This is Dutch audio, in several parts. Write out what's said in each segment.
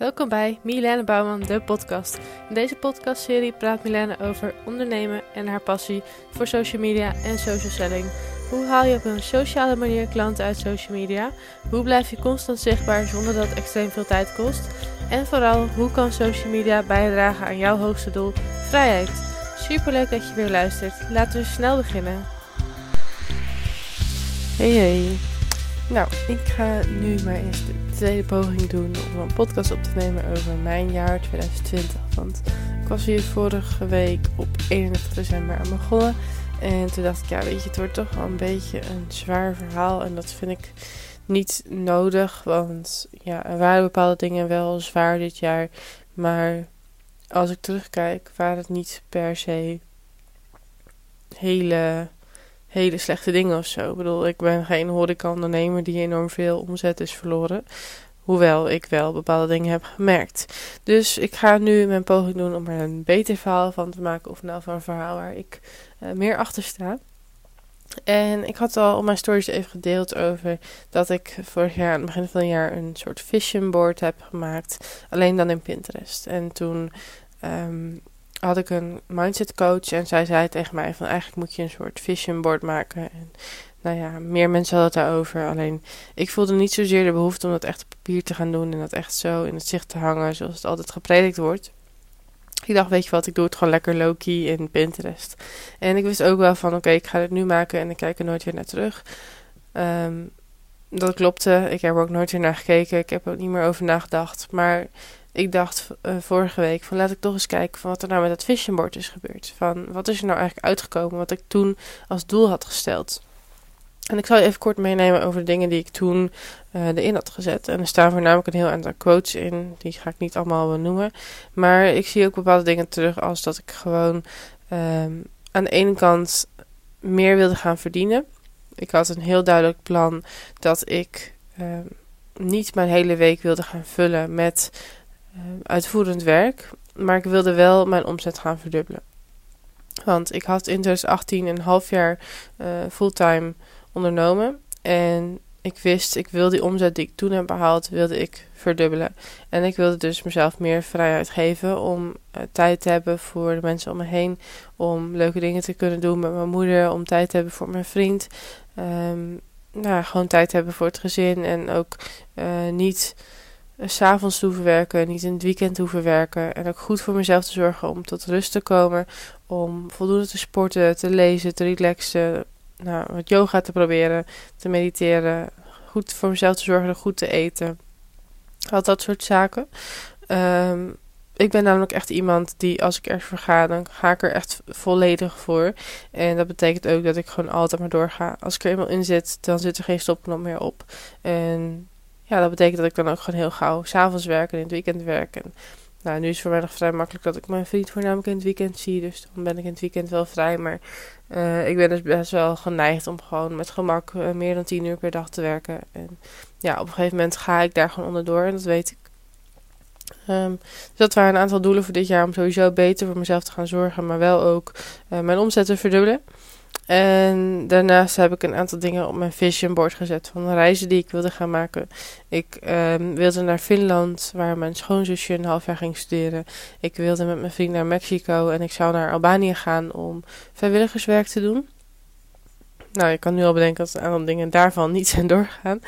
Welkom bij Milene Bouwman, de podcast. In deze podcastserie praat Milene over ondernemen en haar passie voor social media en social selling. Hoe haal je op een sociale manier klanten uit social media? Hoe blijf je constant zichtbaar zonder dat het extreem veel tijd kost? En vooral, hoe kan social media bijdragen aan jouw hoogste doel, vrijheid? Superleuk dat je weer luistert. Laten we snel beginnen. Hey hey. Nou, ik ga nu maar eens de tweede poging doen om een podcast op te nemen over mijn jaar 2020. Want ik was hier vorige week op 31 december aan begonnen. En toen dacht ik, ja, weet je, het wordt toch wel een beetje een zwaar verhaal. En dat vind ik niet nodig. Want ja, er waren bepaalde dingen wel zwaar dit jaar. Maar als ik terugkijk, waren het niet per se hele hele slechte dingen of zo. Ik bedoel, ik ben geen horeca-ondernemer die enorm veel omzet is verloren. Hoewel ik wel bepaalde dingen heb gemerkt. Dus ik ga nu mijn poging doen om er een beter verhaal van te maken. Of nou van een verhaal waar ik uh, meer achter sta. En ik had al op mijn stories even gedeeld over dat ik vorig jaar aan het begin van het jaar een soort vision board heb gemaakt. Alleen dan in Pinterest. En toen um, had ik een mindset coach en zij zei tegen mij van eigenlijk moet je een soort vision board maken. En nou ja, meer mensen hadden het daarover. Alleen ik voelde niet zozeer de behoefte om dat echt op papier te gaan doen en dat echt zo in het zicht te hangen zoals het altijd gepredikt wordt. Ik dacht, weet je wat, ik doe het gewoon lekker low-key in Pinterest. En ik wist ook wel van, oké, ik ga het nu maken en ik kijk er nooit weer naar terug. Um, dat klopte. Ik heb er ook nooit weer naar gekeken. Ik heb er ook niet meer over nagedacht. Maar ik dacht uh, vorige week van laat ik toch eens kijken van wat er nou met dat vision board is gebeurd. Van wat is er nou eigenlijk uitgekomen wat ik toen als doel had gesteld. En ik zal je even kort meenemen over de dingen die ik toen uh, erin had gezet. En er staan voornamelijk een heel aantal quotes in. Die ga ik niet allemaal benoemen. Maar ik zie ook bepaalde dingen terug als dat ik gewoon um, aan de ene kant meer wilde gaan verdienen. Ik had een heel duidelijk plan dat ik um, niet mijn hele week wilde gaan vullen met uitvoerend werk. Maar ik wilde wel mijn omzet gaan verdubbelen. Want ik had in 2018 een half jaar uh, fulltime ondernomen. En ik wist, ik wil die omzet die ik toen heb behaald, wilde ik verdubbelen. En ik wilde dus mezelf meer vrijheid geven om uh, tijd te hebben voor de mensen om me heen. Om leuke dingen te kunnen doen met mijn moeder. Om tijd te hebben voor mijn vriend. Um, nou, gewoon tijd te hebben voor het gezin. En ook niet s'avonds te hoeven werken, niet in het weekend hoeven werken. En ook goed voor mezelf te zorgen om tot rust te komen. Om voldoende te sporten, te lezen, te relaxen nou, wat yoga te proberen, te mediteren, goed voor mezelf te zorgen, goed te eten. Al dat soort zaken. Um, ik ben namelijk echt iemand die, als ik ergens voor ga, dan ga ik er echt volledig voor. En dat betekent ook dat ik gewoon altijd maar doorga. Als ik er eenmaal in zit, dan zit er geen stopknop meer op. En ja, dat betekent dat ik dan ook gewoon heel gauw s'avonds werk en in het weekend werk. En nou, nu is het voor mij nog vrij makkelijk dat ik mijn vriend voornamelijk in het weekend zie. Dus dan ben ik in het weekend wel vrij. Maar uh, ik ben dus best wel geneigd om gewoon met gemak uh, meer dan 10 uur per dag te werken. En ja, op een gegeven moment ga ik daar gewoon onderdoor en dat weet ik. Um, dus dat waren een aantal doelen voor dit jaar om sowieso beter voor mezelf te gaan zorgen, maar wel ook uh, mijn omzet te verdubbelen. En daarnaast heb ik een aantal dingen op mijn vision board gezet van reizen die ik wilde gaan maken. Ik um, wilde naar Finland, waar mijn schoonzusje een half jaar ging studeren. Ik wilde met mijn vriend naar Mexico en ik zou naar Albanië gaan om vrijwilligerswerk te doen. Nou, ik kan nu al bedenken dat een aantal dingen daarvan niet zijn doorgegaan.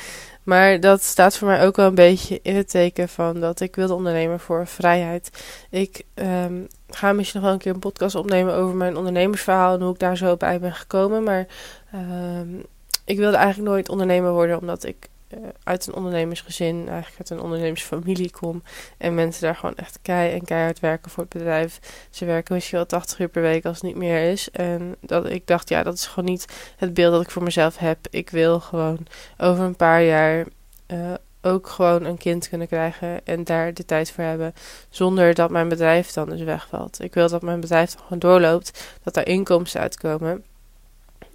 Maar dat staat voor mij ook wel een beetje in het teken van dat ik wilde ondernemen voor vrijheid. Ik um, ga misschien nog wel een keer een podcast opnemen over mijn ondernemersverhaal en hoe ik daar zo bij ben gekomen. Maar um, ik wilde eigenlijk nooit ondernemer worden omdat ik uh, uit een ondernemersgezin, eigenlijk uit een ondernemersfamilie kom. En mensen daar gewoon echt kei en keihard werken voor het bedrijf. Ze werken misschien wel 80 uur per week als het niet meer is. En dat ik dacht, ja, dat is gewoon niet het beeld dat ik voor mezelf heb. Ik wil gewoon over een paar jaar uh, ook gewoon een kind kunnen krijgen en daar de tijd voor hebben. Zonder dat mijn bedrijf dan dus wegvalt. Ik wil dat mijn bedrijf gewoon doorloopt. Dat daar inkomsten uitkomen.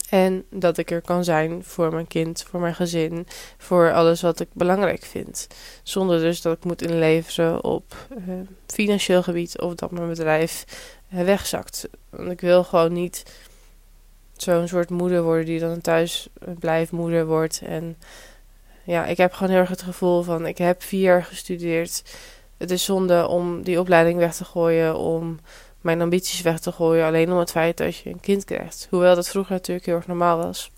En dat ik er kan zijn voor mijn kind, voor mijn gezin, voor alles wat ik belangrijk vind. Zonder dus dat ik moet inleveren op uh, financieel gebied of dat mijn bedrijf uh, wegzakt. Want ik wil gewoon niet zo'n soort moeder worden die dan thuis blijft moeder wordt. En ja, ik heb gewoon heel erg het gevoel van ik heb vier jaar gestudeerd. het is zonde om die opleiding weg te gooien, om mijn ambities weg te gooien, alleen om het feit dat je een kind krijgt. Hoewel dat vroeger natuurlijk heel erg normaal was.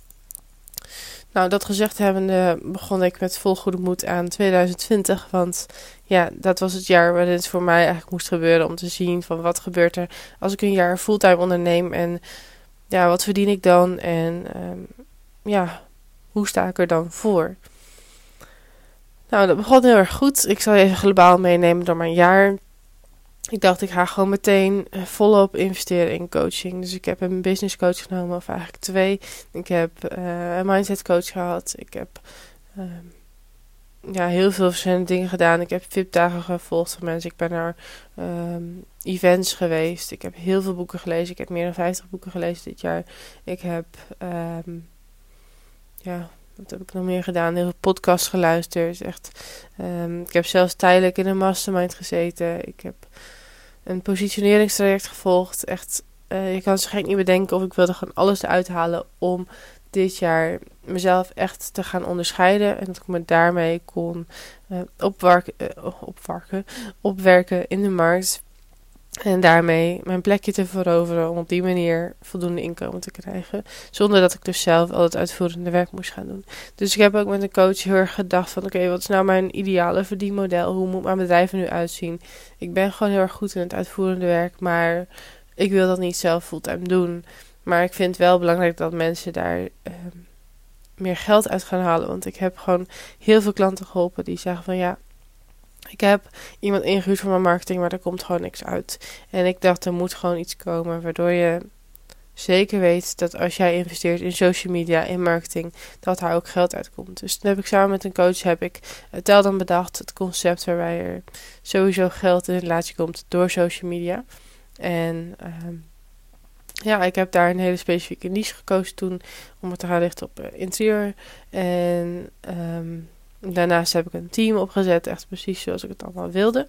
Nou, dat gezegd hebbende begon ik met vol goede moed aan 2020. Want ja, dat was het jaar waarin het voor mij eigenlijk moest gebeuren. Om te zien van wat gebeurt er als ik een jaar fulltime onderneem. En ja, wat verdien ik dan? En um, ja, hoe sta ik er dan voor? Nou, dat begon heel erg goed. Ik zal even globaal meenemen door mijn jaar. Ik dacht, ik ga gewoon meteen eh, volop investeren in coaching. Dus ik heb een business coach genomen, of eigenlijk twee. Ik heb uh, een mindset coach gehad. Ik heb uh, ja, heel veel verschillende dingen gedaan. Ik heb VIP-dagen gevolgd van mensen. Ik ben naar um, events geweest. Ik heb heel veel boeken gelezen. Ik heb meer dan 50 boeken gelezen dit jaar. Ik heb, um, ja, wat heb ik nog meer gedaan? Heel veel podcasts geluisterd. Echt, um, ik heb zelfs tijdelijk in een mastermind gezeten. Ik heb een positioneringstraject gevolgd. Echt, uh, je kan zich geen niet bedenken of ik wilde gewoon alles eruit halen om dit jaar mezelf echt te gaan onderscheiden. En dat ik me daarmee kon uh, opwarken, opwerken in de markt. En daarmee mijn plekje te veroveren om op die manier voldoende inkomen te krijgen. Zonder dat ik dus zelf al het uitvoerende werk moest gaan doen. Dus ik heb ook met een coach heel erg gedacht van oké, wat is nou mijn ideale verdienmodel? Hoe moet mijn bedrijf er nu uitzien? Ik ben gewoon heel erg goed in het uitvoerende werk, maar ik wil dat niet zelf fulltime doen. Maar ik vind het wel belangrijk dat mensen daar uh, meer geld uit gaan halen. Want ik heb gewoon heel veel klanten geholpen die zeggen van ja, ik heb iemand ingehuurd voor mijn marketing, maar er komt gewoon niks uit. En ik dacht, er moet gewoon iets komen waardoor je zeker weet dat als jij investeert in social media, in marketing, dat daar ook geld uitkomt. Dus toen heb ik samen met een coach heb ik het tel dan bedacht, het concept waarbij er sowieso geld in relatie komt door social media. En uh, ja, ik heb daar een hele specifieke niche gekozen toen om het te gaan richten op uh, interieur. En um, Daarnaast heb ik een team opgezet, echt precies zoals ik het allemaal wilde.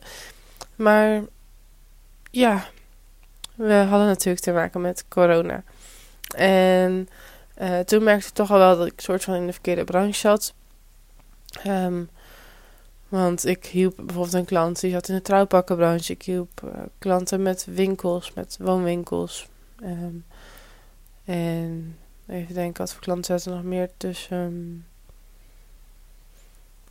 Maar ja, we hadden natuurlijk te maken met corona. En uh, toen merkte ik toch al wel dat ik soort van in de verkeerde branche zat. Um, want ik hielp bijvoorbeeld een klant die zat in de trouwpakkenbranche. Ik hielp uh, klanten met winkels, met woonwinkels. Um, en even denken, wat voor klanten zaten er nog meer tussen?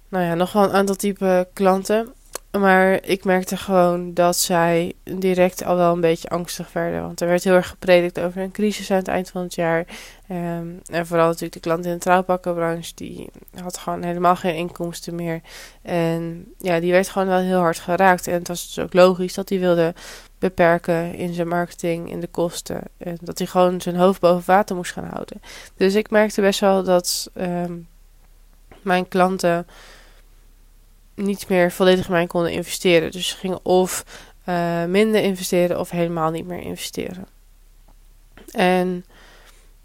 Nou ja, nog wel een aantal type klanten. Maar ik merkte gewoon dat zij direct al wel een beetje angstig werden. Want er werd heel erg gepredikt over een crisis aan het eind van het jaar. Um, en vooral natuurlijk de klant in de trouwpakkenbranche. Die had gewoon helemaal geen inkomsten meer. En ja, die werd gewoon wel heel hard geraakt. En het was dus ook logisch dat hij wilde beperken in zijn marketing, in de kosten. En dat hij gewoon zijn hoofd boven water moest gaan houden. Dus ik merkte best wel dat um, mijn klanten niet meer volledig mij konden investeren. Dus ze gingen of uh, minder investeren of helemaal niet meer investeren. En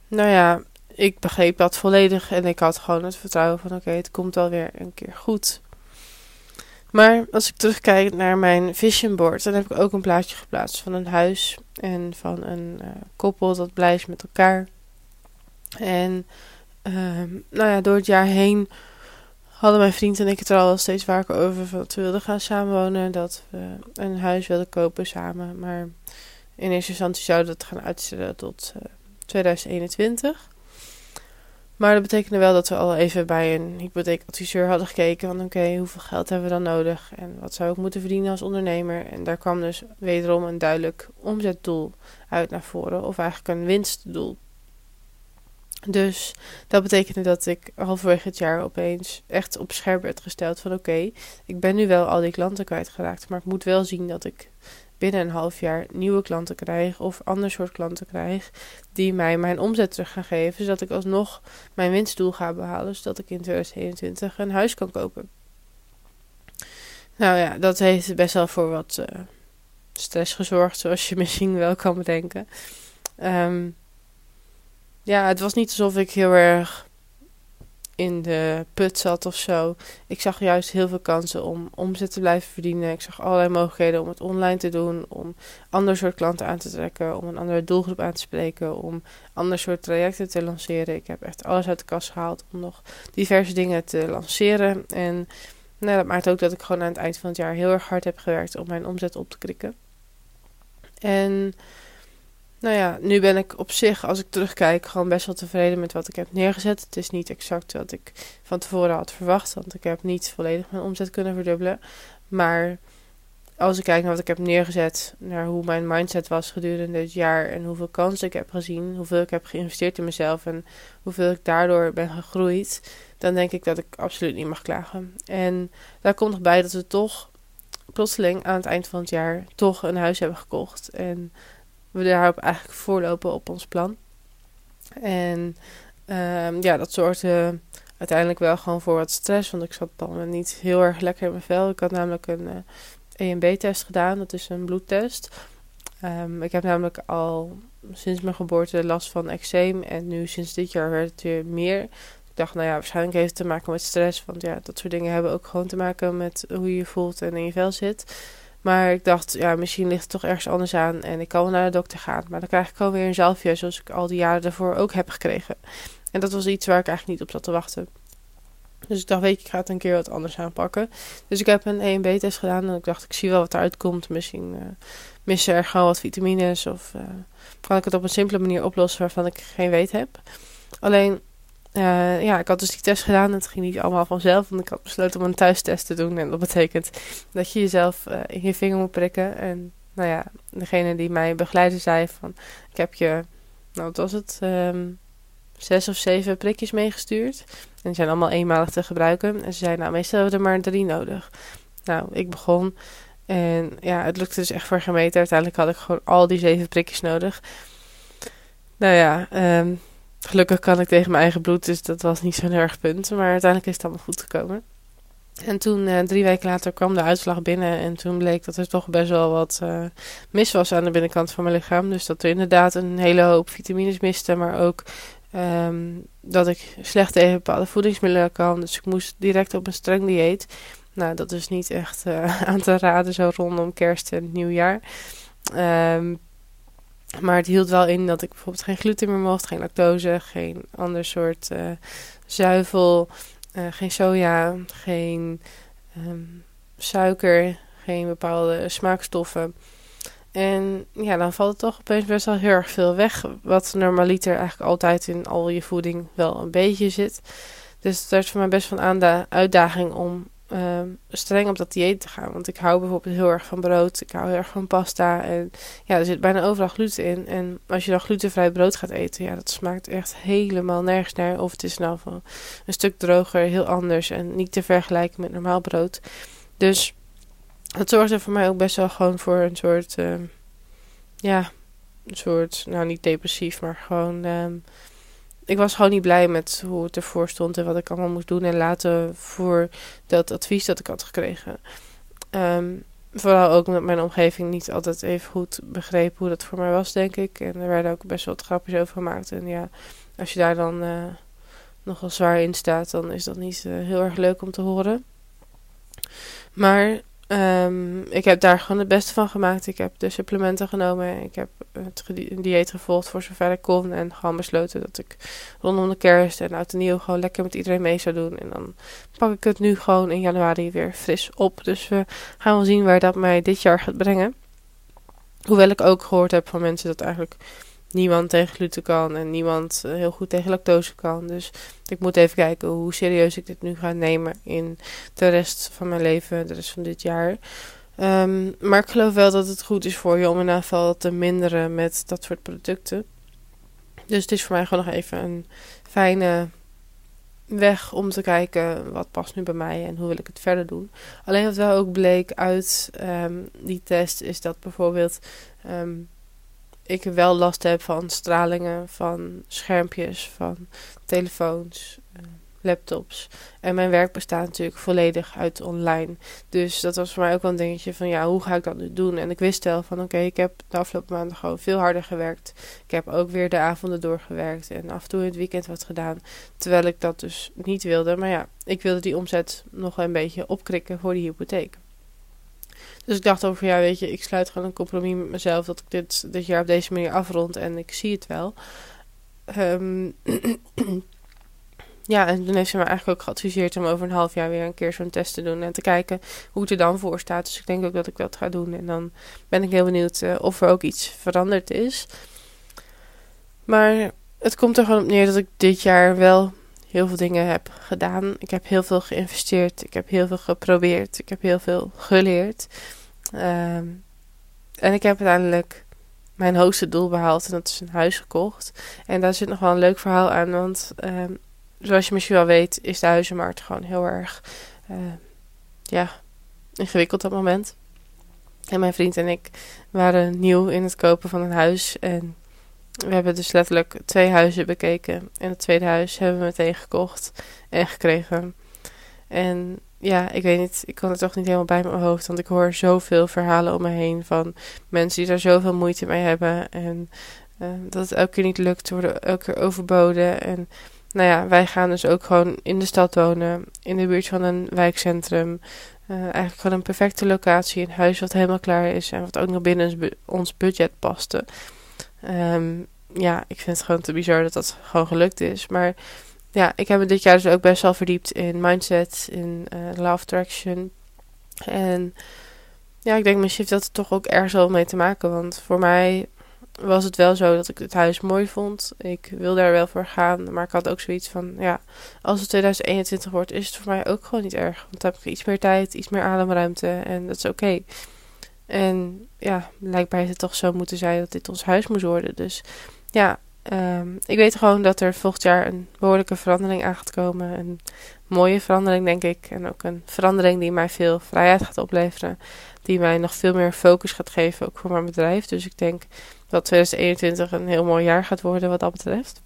nou ja, ik begreep dat volledig en ik had gewoon het vertrouwen van oké, het komt wel weer een keer goed. Maar als ik terugkijk naar mijn vision board, dan heb ik ook een plaatje geplaatst van een huis en van een uh, koppel dat blij is met elkaar. En uh, nou ja, door het jaar heen hadden mijn vriend en ik het er al steeds vaker over. Dat we wilden gaan samenwonen. Dat we een huis wilden kopen samen. Maar in eerste instantie zouden we het gaan uitstellen tot uh, eh, 2021. Maar dat betekende wel dat we al even bij een hypotheekadviseur hadden gekeken. Van oké, hoeveel geld hebben we dan nodig? En wat zou ik moeten verdienen als ondernemer? En daar kwam dus wederom een duidelijk omzetdoel uit naar voren. Of eigenlijk een winstdoel. Dus dat betekende dat ik halverwege het jaar opeens echt op scherp werd gesteld van oké, ik ben nu wel al die klanten kwijtgeraakt, maar ik moet wel zien dat ik binnen een half jaar nieuwe klanten krijg of ander soort klanten krijg die mij mijn omzet terug gaan geven, zodat ik alsnog mijn winstdoel ga behalen, zodat ik in 2021 een huis kan kopen. Nou ja, dat heeft best wel voor wat uh, stress gezorgd, zoals je misschien wel kan bedenken. Um, ja, het was niet alsof ik heel erg in de put zat of zo. Ik zag juist heel veel kansen om omzet te blijven verdienen. Ik zag allerlei mogelijkheden om het online te doen, om ander soort klanten aan te trekken, om een andere doelgroep aan te spreken, om ander soort trajecten te lanceren. Ik heb echt alles uit de kast gehaald om nog diverse dingen te lanceren. En nou, dat maakt ook dat ik gewoon aan het eind van het jaar heel erg hard heb gewerkt om mijn omzet op te krikken. En nou ja, nu ben ik op zich, als ik terugkijk, gewoon best wel tevreden met wat ik heb neergezet. Het is niet exact wat ik van tevoren had verwacht, want ik heb niet volledig mijn omzet kunnen verdubbelen. Maar als ik kijk naar wat ik heb neergezet, naar hoe mijn mindset was gedurende dit jaar en hoeveel kansen ik heb gezien, hoeveel ik heb geïnvesteerd in mezelf en hoeveel ik daardoor ben gegroeid, dan denk ik dat ik absoluut niet mag klagen. En daar komt nog bij dat we toch plotseling aan het eind van het jaar toch een huis hebben gekocht. En we daarop eigenlijk voorlopen op ons plan. En um, ja, dat zorgde uiteindelijk wel gewoon voor wat stress. Want ik zat dan niet heel erg lekker in mijn vel. Ik had namelijk een uh, eh, EMB-test gedaan. Dat is een bloedtest. Um, ik heb namelijk al sinds mijn geboorte last van eczeem. En nu sinds dit jaar werd het weer meer. Ik dacht, nou ja, waarschijnlijk heeft het te maken met stress. Want ja, dat soort dingen hebben ook gewoon te maken met hoe je voelt en in je vel zit. Maar ik dacht, ja, misschien ligt het toch ergens anders aan. En ik kan wel naar de dokter gaan. Maar dan krijg ik alweer een zalfje, zoals ik al die jaren daarvoor ook heb gekregen. En dat was iets waar ik eigenlijk niet op zat te wachten. Dus ik dacht, weet je, ik ga het een keer wat anders aanpakken. Dus ik heb een EMB-test gedaan en ik dacht, ik zie wel wat eruit komt. Misschien uh, missen er gewoon wat vitamines of uh, kan ik het op een simpele manier oplossen waarvan ik geen weet heb. Alleen, uh, ja, ik had dus die test gedaan het ging niet allemaal vanzelf. Want ik had besloten om een thuistest te doen. En dat betekent dat je jezelf uh, in je vinger moet prikken. En nou ja, degene die mij begeleidde zei van... Ik heb je, nou wat was het, um, zes of zeven prikjes meegestuurd. En die zijn allemaal eenmalig te gebruiken. En ze zei, nou meestal hebben we er maar drie nodig. Nou, ik begon. En ja, het lukte dus echt voor gemeten. Uiteindelijk had ik gewoon al die zeven prikjes nodig. Nou ja, um, Gelukkig kan ik tegen mijn eigen bloed, dus dat was niet zo'n erg punt. Maar uiteindelijk is het allemaal goed gekomen. En toen, uh, drie weken later, kwam de uitslag binnen. En toen bleek dat er toch best wel wat uh, mis was aan de binnenkant van mijn lichaam. Dus dat er inderdaad een hele hoop vitamines miste. Maar ook um, dat ik slecht tegen bepaalde voedingsmiddelen kan. Dus ik moest direct op een streng dieet. Nou, dat is niet echt uh, aan te raden zo rondom kerst en nieuwjaar. Um, maar het hield wel in dat ik bijvoorbeeld geen gluten meer mocht, geen lactose, geen ander soort uh, zuivel, uh, geen soja, geen um, suiker, geen bepaalde smaakstoffen. En ja, dan valt het toch opeens best wel heel erg veel weg. Wat normaliter eigenlijk altijd in al je voeding wel een beetje zit. Dus dat is voor mij best wel een uitdaging om Ehm, streng op dat dieet te gaan. Want ik hou bijvoorbeeld heel erg van brood. Ik hou heel erg van pasta. En ja, er zit bijna overal gluten in. En als je dan glutenvrij brood gaat eten, ja, dat smaakt echt helemaal nergens naar. Of het is nou van een stuk droger, heel anders. En niet te vergelijken met normaal brood. Dus dat zorgt er voor mij ook best wel gewoon voor een soort, uh, ja, een soort, nou niet depressief, maar gewoon um, ik was gewoon niet blij met hoe het ervoor stond en wat ik allemaal moest doen en laten voor dat advies dat ik had gekregen. Um, vooral ook omdat mijn omgeving niet altijd even goed begreep hoe dat voor mij was, denk ik. En er werden ook best wel wat grapjes over gemaakt. En ja, als je daar dan uh, nogal zwaar in staat, dan is dat niet uh, heel erg leuk om te horen. Maar Um, ik heb daar gewoon het beste van gemaakt. Ik heb de supplementen genomen. Ik heb het dieet gevolgd voor zover ik kon. En gewoon besloten dat ik rondom de kerst en oud en nieuw gewoon lekker met iedereen mee zou doen. En dan pak ik het nu gewoon in januari weer fris op. Dus we gaan wel zien waar dat mij dit jaar gaat brengen. Hoewel ik ook gehoord heb van mensen dat eigenlijk niemand tegen gluten kan en niemand eh, heel goed tegen lactose kan. Dus ik moet even kijken hoe serieus ik dit nu ga nemen in de rest van mijn leven, de rest van dit jaar. Um, maar ik geloof wel dat het goed is voor je om ieder geval te minderen met dat soort producten. Dus het is voor mij gewoon nog even een fijne weg om te kijken wat past nu bij mij en hoe wil ik het verder doen. Alleen wat wel ook bleek uit um, die test is dat bijvoorbeeld um, ik wel last heb van stralingen, van schermpjes, van telefoons, uh, laptops. En mijn werk bestaat natuurlijk volledig uit online. Dus dat was voor mij ook wel een dingetje van ja, hoe ga ik dat nu doen? En ik wist wel van oké, ik heb de afgelopen maanden gewoon veel harder gewerkt. Ik heb ook weer de avonden doorgewerkt en af en toe in het weekend wat gedaan. Terwijl ik dat dus niet wilde. Maar ja, ik wilde die omzet nog een beetje opkrikken voor die hypotheek. Dus ik dacht over, ja, weet je, ik sluit gewoon een compromis met mezelf dat ik dit, dit jaar op deze manier afrond en ik zie het wel. Um, ja, en toen heeft ze me eigenlijk ook geadviseerd om over een half jaar weer een keer zo'n test te doen en te kijken hoe het er dan voor staat. Dus ik denk ook dat ik dat ga doen. En dan ben ik heel benieuwd uh, of er ook iets veranderd is. Maar het komt er gewoon op neer dat ik dit jaar wel heel veel dingen heb gedaan. Ik heb heel veel geïnvesteerd. Ik heb heel veel geprobeerd. Ik heb heel veel geleerd. Um, en ik heb uiteindelijk mijn hoogste doel behaald. En dat is een huis gekocht. En daar zit nog wel een leuk verhaal aan. Want um, zoals je misschien wel weet, is de huizenmarkt gewoon heel erg uh, ja, ingewikkeld op het moment. En mijn vriend en ik waren nieuw in het kopen van een huis. En we hebben dus letterlijk twee huizen bekeken. En het tweede huis hebben we meteen gekocht en gekregen. En ja, ik weet niet, ik kan het toch niet helemaal bij mijn hoofd. Want ik hoor zoveel verhalen om me heen van mensen die daar zoveel moeite mee hebben. En uh, dat het elke keer niet lukt, worden elke keer overboden. En nou ja, wij gaan dus ook gewoon in de stad wonen, in de buurt van een wijkcentrum. Uh, eigenlijk gewoon een perfecte locatie, een huis wat helemaal klaar is en wat ook nog binnen ons budget paste. Um, ja, ik vind het gewoon te bizar dat dat gewoon gelukt is. Maar ja, ik heb me dit jaar dus ook best wel verdiept in mindset, in uh, law attraction. En ja, ik denk misschien heeft dat er toch ook ergens wel mee te maken. Want voor mij was het wel zo dat ik het huis mooi vond. Ik wil daar wel voor gaan. Maar ik had ook zoiets van, ja, als het 2021 wordt, is het voor mij ook gewoon niet erg. Want dan heb ik iets meer tijd, iets meer ademruimte en dat is oké. En ja, blijkbaar heeft het toch zo moeten zijn dat dit ons huis moest worden. Dus ja, um, ik weet gewoon dat er volgend jaar een behoorlijke verandering aan gaat komen. Een mooie verandering, denk ik. En ook een verandering die mij veel vrijheid gaat opleveren. Die mij nog veel meer focus gaat geven, ook voor mijn bedrijf. Dus ik denk dat 2021 een heel mooi jaar gaat worden wat dat betreft.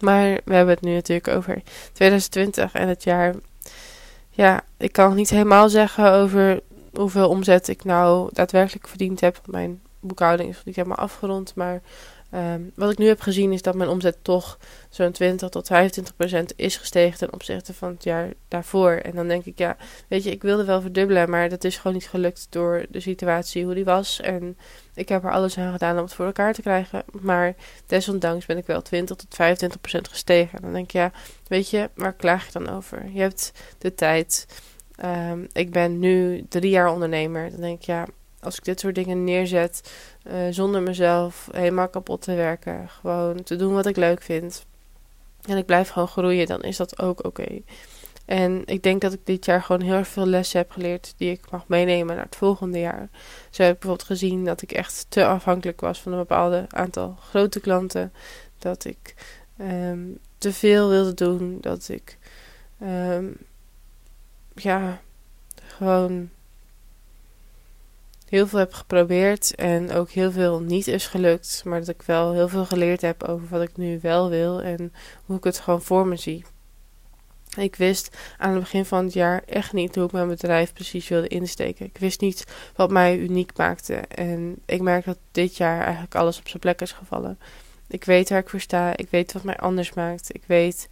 Maar we hebben het nu natuurlijk over 2020 en het jaar. Ja, ik kan niet helemaal zeggen over hoeveel omzet ik nou daadwerkelijk verdiend heb. Mijn boekhouding is niet helemaal afgerond. Maar um, wat ik nu heb gezien is dat mijn omzet toch zo'n 20 tot 25 procent is gestegen ten opzichte van het jaar daarvoor. En dan denk ik, ja, weet je, ik wilde wel verdubbelen, maar dat is gewoon niet gelukt door de situatie hoe die was. En ik heb er alles aan gedaan om het voor elkaar te krijgen. Maar desondanks ben ik wel 20 tot 25 procent gestegen. En dan denk ik, ja, weet je, waar klaag je dan over? Je hebt de tijd. Um, ik ben nu drie jaar ondernemer. Dan denk ik, ja, als ik dit soort dingen neerzet, uh, zonder mezelf helemaal kapot te werken, gewoon te doen wat ik leuk vind, en ik blijf gewoon groeien, dan is dat ook oké. En ik denk dat ik dit jaar gewoon heel erg veel lessen heb geleerd die ik mag meenemen naar het volgende jaar. Zo heb ik bijvoorbeeld gezien dat ik echt te afhankelijk was van een bepaald aantal grote klanten. Dat ik um, te veel wilde doen. Dat ik um, ja, gewoon heel veel heb geprobeerd en ook heel veel niet is gelukt. Maar dat ik wel heel veel geleerd heb over wat ik nu wel wil en hoe ik het gewoon voor me zie. Ik wist aan het begin van het jaar echt niet hoe ik mijn bedrijf precies wilde insteken. Ik wist niet wat mij uniek maakte. En ik merk dat dit jaar eigenlijk alles op zijn plek is gevallen. Ik weet waar ik voor sta. Ik weet wat mij anders maakt. Ik weet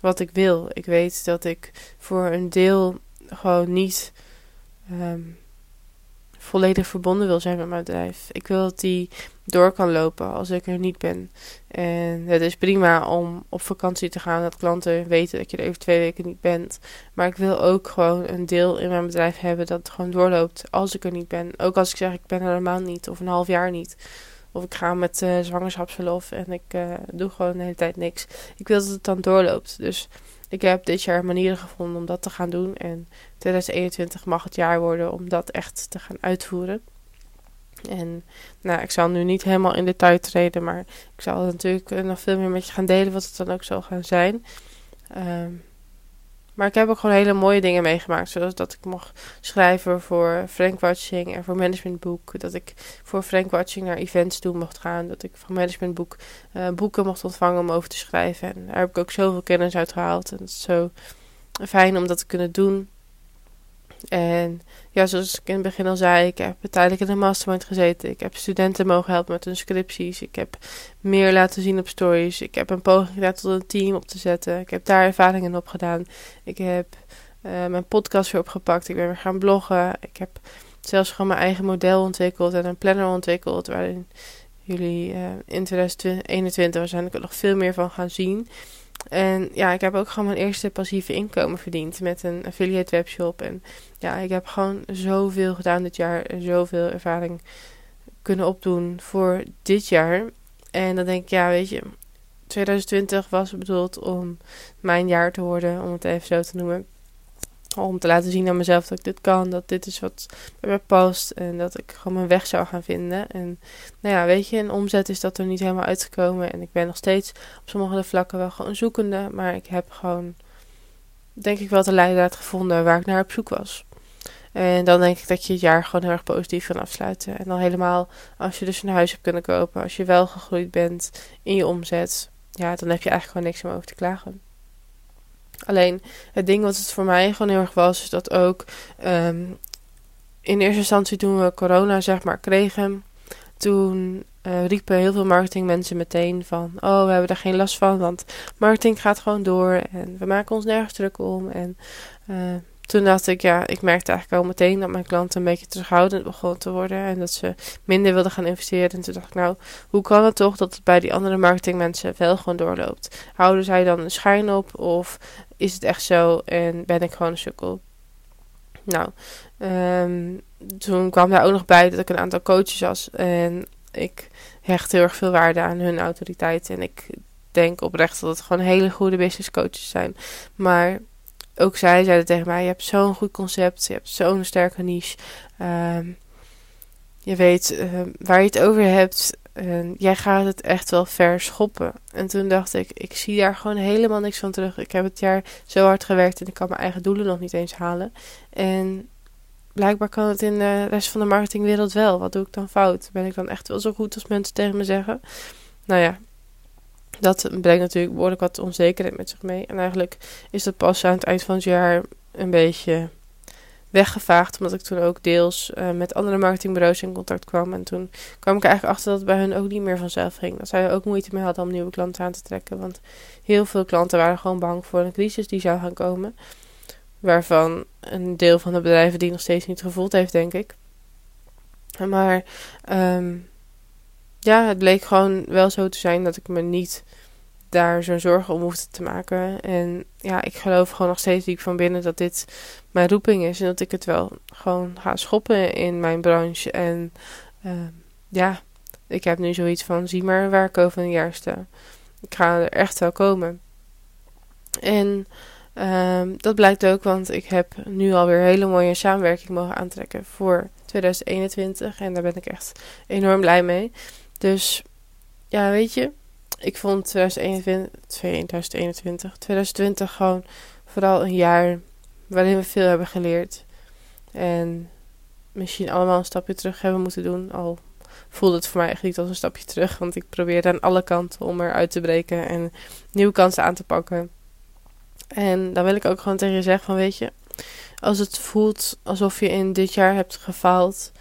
wat ik wil. Ik weet dat ik voor een deel gewoon niet um, volledig verbonden wil zijn met mijn bedrijf. Ik wil dat die door kan lopen als ik er niet ben. En het is prima om op vakantie te gaan, dat klanten weten dat je er even twee weken niet bent. Maar ik wil ook gewoon een deel in mijn bedrijf hebben dat gewoon doorloopt als ik er niet ben. Ook als ik zeg ik ben er een maand niet of een half jaar niet. Of ik ga met uh, zwangerschapsverlof en ik uh, doe gewoon de hele tijd niks. Ik wil dat het dan doorloopt. Dus ik heb dit jaar manieren gevonden om dat te gaan doen. En 2021 mag het jaar worden om dat echt te gaan uitvoeren. En nou, ik zal nu niet helemaal in detail treden, maar ik zal natuurlijk nog veel meer met je gaan delen wat het dan ook zal gaan zijn. Um, maar ik heb ook gewoon hele mooie dingen meegemaakt. Zoals dat ik mocht schrijven voor Frank Watching en voor Managementboek. Dat ik voor Frank Watching naar events toe mocht gaan. Dat ik van Managementboek uh, boeken mocht ontvangen om over te schrijven. En daar heb ik ook zoveel kennis uit gehaald. En het is zo fijn om dat te kunnen doen. En ja, zoals ik in het begin al zei, ik heb tijdelijk in een mastermind gezeten. Ik heb studenten mogen helpen met hun scripties. Ik heb meer laten zien op stories. Ik heb een poging gedaan tot een team op te zetten. Ik heb daar ervaringen op gedaan. Ik heb uh, mijn podcast weer opgepakt. Ik ben weer gaan bloggen. Ik heb zelfs gewoon mijn eigen model ontwikkeld en een planner ontwikkeld. Waarin jullie uh, in 2021 waarschijnlijk nog veel meer van gaan zien. En ja, ik heb ook gewoon mijn eerste passieve inkomen verdiend met een affiliate webshop. En ja, ik heb gewoon zoveel gedaan dit jaar en zoveel ervaring kunnen opdoen voor dit jaar. En dan denk ik, ja, weet je, 2020 was bedoeld om mijn jaar te worden, om het even zo te noemen. Om te laten zien aan mezelf dat ik dit kan, dat dit is wat bij mij past en dat ik gewoon mijn weg zou gaan vinden. En nou ja, weet je, in omzet is dat er niet helemaal uitgekomen en ik ben nog steeds op sommige vlakken wel gewoon zoekende, maar ik heb gewoon, denk ik wel, de leidraad gevonden waar ik naar op zoek was. En dan denk ik dat je het jaar gewoon heel erg positief kan afsluiten. En dan helemaal als je dus een huis hebt kunnen kopen, als je wel gegroeid bent in je omzet, ja, dan heb je eigenlijk gewoon niks om over te klagen. Alleen het ding wat het voor mij gewoon heel erg was, is dat ook ehm, in eerste instantie toen we corona zeg maar kregen, toen uh, riepen heel veel marketingmensen meteen van, oh we hebben er geen last van, want marketing gaat gewoon door en we maken ons nergens druk om en uh, toen dacht ik, ja, ik merkte eigenlijk al meteen dat mijn klanten een beetje terughoudend begonnen te worden. En dat ze minder wilden gaan investeren. En toen dacht ik, nou, hoe kan het toch dat het bij die andere marketingmensen wel gewoon doorloopt? Houden zij dan een schijn op? Of is het echt zo en ben ik gewoon een sukkel? Nou, um, toen kwam daar ook nog bij dat ik een aantal coaches was. En ik hecht heel erg veel waarde aan hun autoriteit. En ik denk oprecht dat het gewoon hele goede business coaches zijn. Maar ook zij zeiden tegen mij: Je hebt zo'n goed concept, je hebt zo'n sterke niche. Ehm, je weet ehm, waar je het over hebt. En jij gaat het echt wel ver schoppen. En toen dacht ik: Ik zie daar gewoon helemaal niks van terug. Ik heb het jaar zo hard gewerkt en ik kan mijn eigen doelen nog niet eens halen. En blijkbaar kan het in de rest van de marketingwereld wel. Wat doe ik dan fout? Ben ik dan echt wel zo goed als mensen tegen me zeggen? Nou ja, dat brengt natuurlijk behoorlijk wat onzekerheid met zich mee. En eigenlijk is dat pas aan het eind van het jaar een beetje weggevaagd. Omdat ik toen ook deels uh, met andere marketingbureaus in contact kwam. En toen kwam ik eigenlijk achter dat het bij hun ook niet meer vanzelf ging. Dat zij er ook moeite mee hadden om nieuwe klanten aan te trekken. Want heel veel klanten waren gewoon bang voor een crisis die zou gaan komen. Waarvan een deel van de bedrijven die nog steeds niet gevoeld heeft, denk ik. Maar um, ja, het bleek gewoon wel zo te zijn dat ik me niet daar zo'n zorgen om hoefde te maken. En ja, ik geloof gewoon nog steeds diep van binnen dat dit mijn roeping is. En dat ik het wel gewoon ga schoppen in mijn branche. En uh, ja, ik heb nu zoiets van: zie maar waar ik over een jaar. Ik ga er echt wel komen. En um, dat blijkt ook, want ik heb nu alweer hele mooie samenwerking mogen aantrekken voor 2021. En daar ben ik echt enorm blij mee. Dus ja, weet je, ik vond 2021, 2021, 2020 gewoon vooral een jaar waarin we veel hebben geleerd. En misschien allemaal een stapje terug hebben moeten doen. Al voelde het voor mij echt niet als een stapje terug. Want ik probeerde aan alle kanten om eruit te breken en nieuwe kansen aan te pakken. En dan wil ik ook gewoon tegen je zeggen van weet je, als het voelt alsof je in dit jaar hebt gefaald,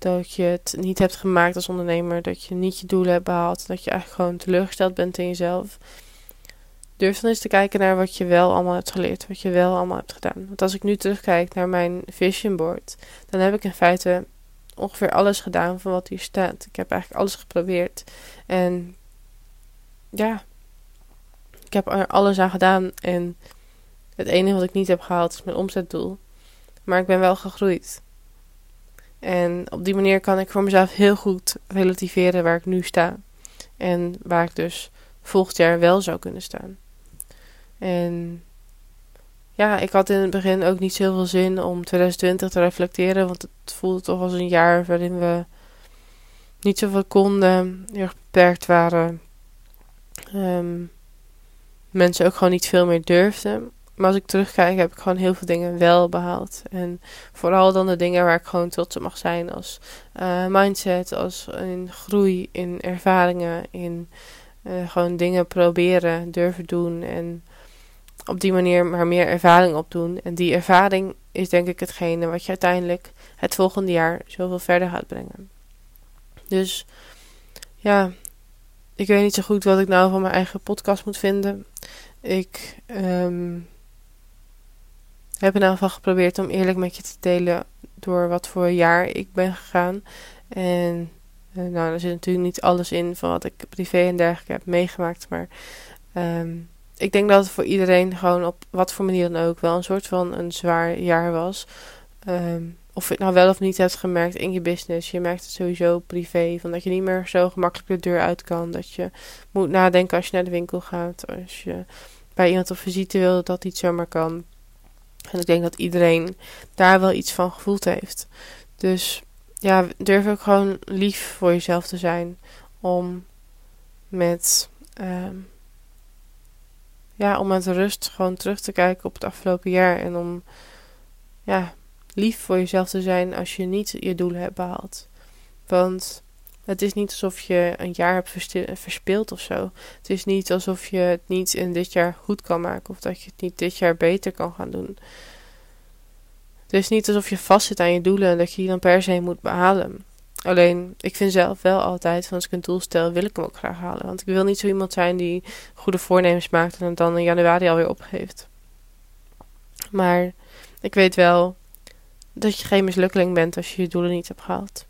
dat je het niet hebt gemaakt als ondernemer, dat je niet je doelen hebt behaald, dat je eigenlijk gewoon teleurgesteld bent in jezelf. Durf dan eens te kijken naar wat je wel allemaal hebt geleerd, wat je wel allemaal hebt gedaan. Want als ik nu terugkijk naar mijn vision board, dan heb ik in feite ongeveer alles gedaan van wat hier staat. Ik heb eigenlijk alles geprobeerd. En ja, ik heb er alles aan gedaan. En het enige wat ik niet heb gehaald is mijn omzetdoel. Maar ik ben wel gegroeid. En op die manier kan ik voor mezelf heel goed relativeren waar ik nu sta. En waar ik dus volgend jaar wel zou kunnen staan. En ja, ik had in het begin ook niet zoveel zin om 2020 te reflecteren. Want het voelde toch als een jaar waarin we niet zoveel konden, heel erg beperkt waren. Um, mensen ook gewoon niet veel meer durfden. Maar als ik terugkijk, heb ik gewoon heel veel dingen wel behaald. En vooral dan de dingen waar ik gewoon trots op mag zijn. Als uh, mindset, als in groei, in ervaringen, in uh, gewoon dingen proberen, durven doen. En op die manier maar meer ervaring opdoen. En die ervaring is denk ik hetgene wat je uiteindelijk het volgende jaar zoveel verder gaat brengen. Dus ja, ik weet niet zo goed wat ik nou van mijn eigen podcast moet vinden. Ik um, heb in ieder geval geprobeerd om eerlijk met je te delen door wat voor jaar ik ben gegaan. En uh, nou, er zit natuurlijk niet alles in van wat ik privé en dergelijke heb meegemaakt. Maar um, ik denk dat het voor iedereen gewoon op wat voor manier dan ook wel een soort van een zwaar jaar was. Ehm, of je het nou wel of niet hebt gemerkt in je business. Je merkt het sowieso privé. Van dat je niet meer zo gemakkelijk de deur uit kan. Dat je moet nadenken als je naar de winkel gaat. Als je bij iemand op visite wil, dat niet zomaar kan. En ik denk dat iedereen daar wel iets van gevoeld heeft. Dus ja, durf ook gewoon lief voor jezelf te zijn. Om met, ehm, ja, om met rust gewoon terug te kijken op het afgelopen jaar. En om ja, lief voor jezelf te zijn als je niet je doelen hebt behaald. Want het is niet alsof je een jaar hebt verspeeld of zo. Het is niet alsof je het niet in dit jaar goed kan maken of dat je het niet dit jaar beter kan gaan doen. Het is niet alsof je vastzit aan je doelen en dat je die dan per se moet behalen. Alleen, ik vind zelf wel altijd, als ik een doel stel, wil ik hem ook graag halen. Want ik wil niet zo iemand zijn die goede voornemens maakt en het dan in januari alweer opgeeft. Maar ik weet wel dat je geen mislukkeling bent als je je doelen niet hebt gehaald.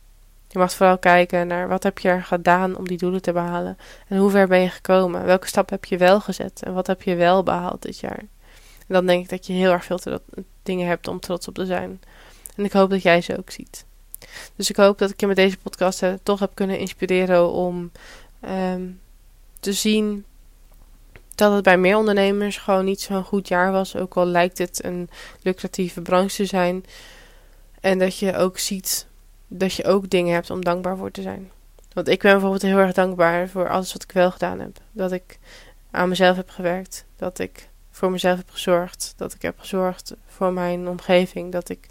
Je mag vooral kijken naar wat heb je er gedaan om die doelen te behalen. En hoe ver ben je gekomen? Welke stap heb je wel gezet? En wat heb je wel behaald dit jaar? En dan denk ik dat je heel erg veel dingen hebt om trots op te zijn. En ik hoop dat jij ze ook ziet. Dus ik hoop dat ik je met deze podcast uh, toch heb kunnen inspireren om um, te zien dat het bij meer ondernemers gewoon niet zo'n goed jaar was. Ook al lijkt het een lucratieve branche te zijn. En dat je ook ziet dat je ook dingen hebt om dankbaar voor te zijn. Want ik ben bijvoorbeeld heel erg dankbaar voor alles wat ik wel gedaan heb. Dat ik aan mezelf heb gewerkt. Dat ik voor mezelf heb gezorgd. Dat ik heb gezorgd voor mijn omgeving. Dat ik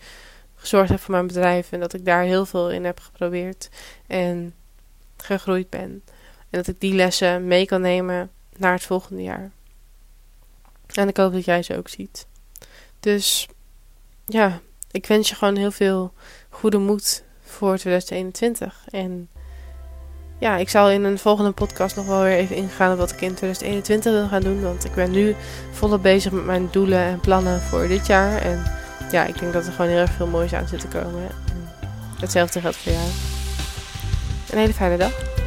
gezorgd heb voor mijn bedrijf. En dat ik daar heel veel in heb geprobeerd. En gegroeid ben. En dat ik die lessen mee kan nemen naar het volgende jaar. En ik hoop dat jij ze ook ziet. Dus ja, ik wens je gewoon heel veel goede moed voor 2021. En ja, ik zal in een volgende podcast nog wel weer even ingaan op wat ik in 2021 wil gaan doen. Want ik ben nu volop bezig met mijn doelen en plannen voor dit jaar. En ja, ik denk dat er gewoon heel erg veel moois aan zit te komen. hetzelfde geldt voor jou. Een hele fijne dag.